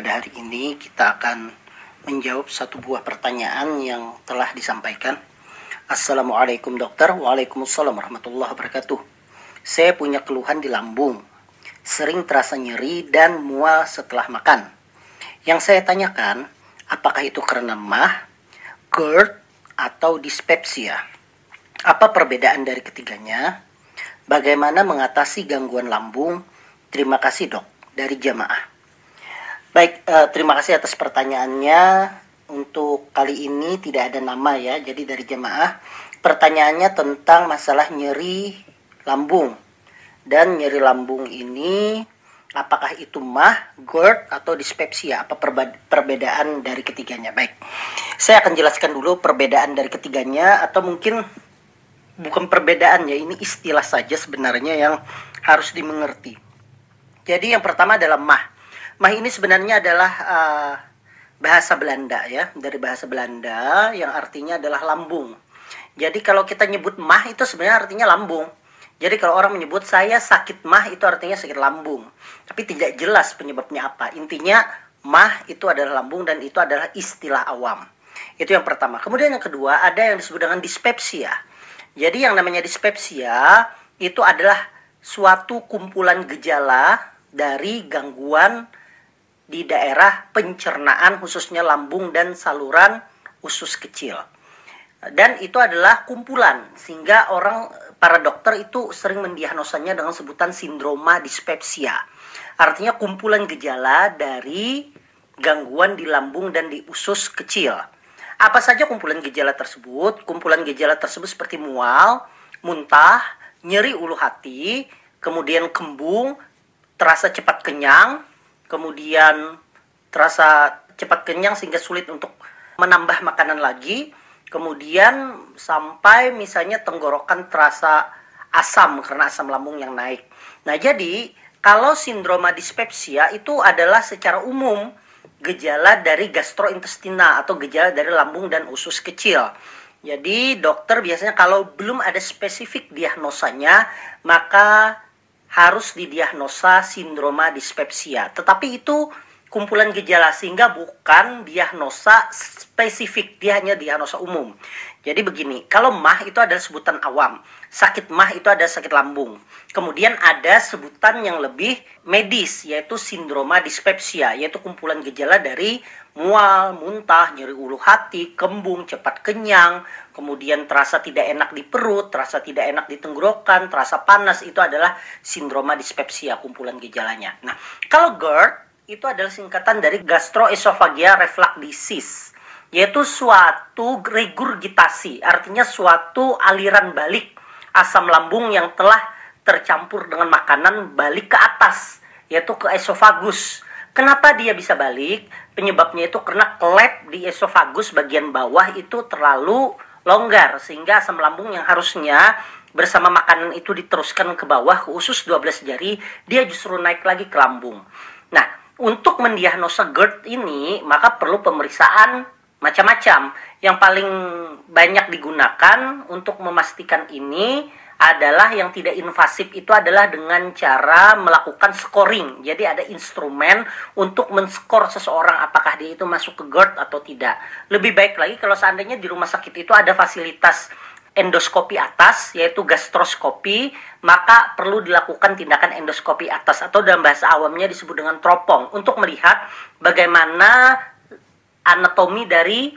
pada hari ini kita akan menjawab satu buah pertanyaan yang telah disampaikan. Assalamualaikum dokter, waalaikumsalam warahmatullahi wabarakatuh. Saya punya keluhan di lambung, sering terasa nyeri dan mual setelah makan. Yang saya tanyakan, apakah itu karena mah, GERD, atau dispepsia? Apa perbedaan dari ketiganya? Bagaimana mengatasi gangguan lambung? Terima kasih dok, dari jamaah. Baik, uh, terima kasih atas pertanyaannya. Untuk kali ini tidak ada nama ya, jadi dari jemaah. Pertanyaannya tentang masalah nyeri lambung. Dan nyeri lambung ini apakah itu mah, GERD, atau dispepsia? Apa perbedaan dari ketiganya? Baik, saya akan jelaskan dulu perbedaan dari ketiganya atau mungkin bukan perbedaan ya, ini istilah saja sebenarnya yang harus dimengerti. Jadi yang pertama adalah mah. Mah ini sebenarnya adalah uh, bahasa Belanda ya, dari bahasa Belanda yang artinya adalah lambung. Jadi kalau kita nyebut mah itu sebenarnya artinya lambung. Jadi kalau orang menyebut saya sakit mah itu artinya sakit lambung. Tapi tidak jelas penyebabnya apa. Intinya mah itu adalah lambung dan itu adalah istilah awam. Itu yang pertama. Kemudian yang kedua ada yang disebut dengan dispepsia. Jadi yang namanya dispepsia itu adalah suatu kumpulan gejala dari gangguan di daerah pencernaan khususnya lambung dan saluran usus kecil. Dan itu adalah kumpulan sehingga orang para dokter itu sering mendiagnosanya dengan sebutan sindroma dispepsia. Artinya kumpulan gejala dari gangguan di lambung dan di usus kecil. Apa saja kumpulan gejala tersebut? Kumpulan gejala tersebut seperti mual, muntah, nyeri ulu hati, kemudian kembung, terasa cepat kenyang, kemudian terasa cepat kenyang sehingga sulit untuk menambah makanan lagi, kemudian sampai misalnya tenggorokan terasa asam karena asam lambung yang naik. Nah, jadi kalau sindroma dispepsia itu adalah secara umum gejala dari gastrointestinal atau gejala dari lambung dan usus kecil. Jadi dokter biasanya kalau belum ada spesifik diagnosanya, maka harus didiagnosa sindroma dispepsia. Tetapi itu kumpulan gejala sehingga bukan diagnosa spesifik, dia hanya diagnosa umum. Jadi begini, kalau mah itu adalah sebutan awam, sakit mah itu ada sakit lambung. Kemudian ada sebutan yang lebih medis yaitu sindroma dispepsia, yaitu kumpulan gejala dari mual, muntah, nyeri ulu hati, kembung, cepat kenyang, kemudian terasa tidak enak di perut, terasa tidak enak di tenggorokan, terasa panas itu adalah sindroma dispepsia kumpulan gejalanya. Nah, kalau GERD itu adalah singkatan dari gastroesophageal reflux disease yaitu suatu regurgitasi, artinya suatu aliran balik asam lambung yang telah tercampur dengan makanan balik ke atas, yaitu ke esofagus. Kenapa dia bisa balik? Penyebabnya itu karena klep di esofagus bagian bawah itu terlalu longgar sehingga asam lambung yang harusnya bersama makanan itu diteruskan ke bawah ke usus 12 jari, dia justru naik lagi ke lambung. Nah, untuk mendiagnosa GERD ini maka perlu pemeriksaan macam-macam. Yang paling banyak digunakan untuk memastikan ini adalah yang tidak invasif itu adalah dengan cara melakukan scoring. Jadi ada instrumen untuk men-score seseorang apakah dia itu masuk ke GERD atau tidak. Lebih baik lagi kalau seandainya di rumah sakit itu ada fasilitas endoskopi atas yaitu gastroskopi maka perlu dilakukan tindakan endoskopi atas atau dalam bahasa awamnya disebut dengan teropong untuk melihat bagaimana anatomi dari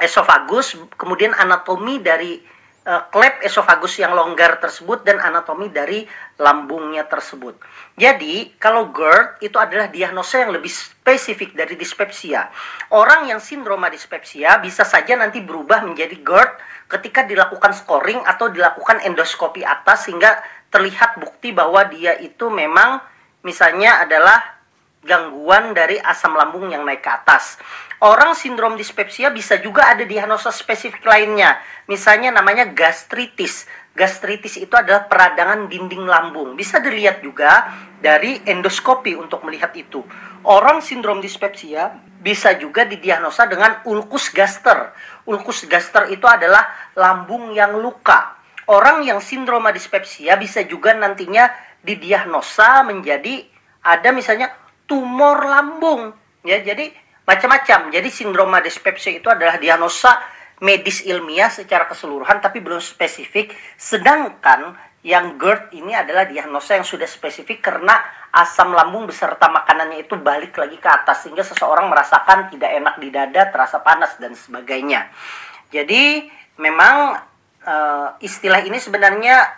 esofagus, kemudian anatomi dari uh, klep esofagus yang longgar tersebut dan anatomi dari lambungnya tersebut. Jadi, kalau GERD itu adalah diagnosa yang lebih spesifik dari dispepsia. Orang yang sindroma dispepsia bisa saja nanti berubah menjadi GERD ketika dilakukan scoring atau dilakukan endoskopi atas sehingga terlihat bukti bahwa dia itu memang misalnya adalah gangguan dari asam lambung yang naik ke atas. Orang sindrom dispepsia bisa juga ada diagnosa spesifik lainnya. Misalnya namanya gastritis. Gastritis itu adalah peradangan dinding lambung. Bisa dilihat juga dari endoskopi untuk melihat itu. Orang sindrom dispepsia bisa juga didiagnosa dengan ulkus gaster. Ulkus gaster itu adalah lambung yang luka. Orang yang sindroma dispepsia bisa juga nantinya didiagnosa menjadi ada misalnya tumor lambung. Ya, jadi macam-macam. Jadi sindroma dispepsia itu adalah diagnosa medis ilmiah secara keseluruhan tapi belum spesifik. Sedangkan yang GERD ini adalah diagnosa yang sudah spesifik karena asam lambung beserta makanannya itu balik lagi ke atas sehingga seseorang merasakan tidak enak di dada, terasa panas dan sebagainya. Jadi memang uh, istilah ini sebenarnya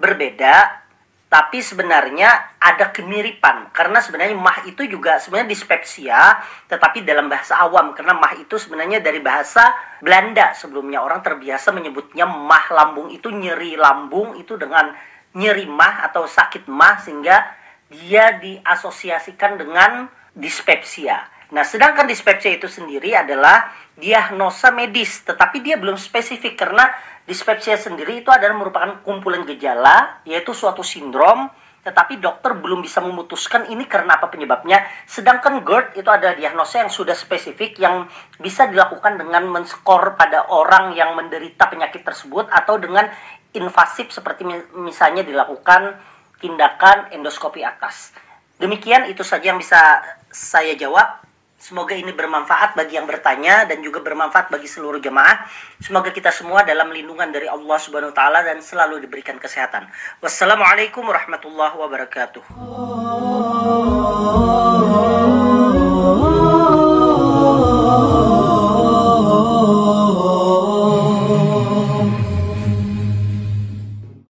berbeda tapi sebenarnya ada kemiripan karena sebenarnya mah itu juga sebenarnya dispepsia tetapi dalam bahasa awam karena mah itu sebenarnya dari bahasa Belanda sebelumnya orang terbiasa menyebutnya mah lambung itu nyeri lambung itu dengan nyeri mah atau sakit mah sehingga dia diasosiasikan dengan dispepsia. Nah, sedangkan dispepsia itu sendiri adalah diagnosa medis, tetapi dia belum spesifik karena Dispepsia sendiri itu adalah merupakan kumpulan gejala, yaitu suatu sindrom, tetapi dokter belum bisa memutuskan ini karena apa penyebabnya. Sedangkan GERD itu adalah diagnosa yang sudah spesifik yang bisa dilakukan dengan men-skor pada orang yang menderita penyakit tersebut atau dengan invasif seperti misalnya dilakukan tindakan endoskopi atas. Demikian itu saja yang bisa saya jawab. Semoga ini bermanfaat bagi yang bertanya dan juga bermanfaat bagi seluruh jemaah. Semoga kita semua dalam lindungan dari Allah Subhanahu wa taala dan selalu diberikan kesehatan. Wassalamualaikum warahmatullahi wabarakatuh.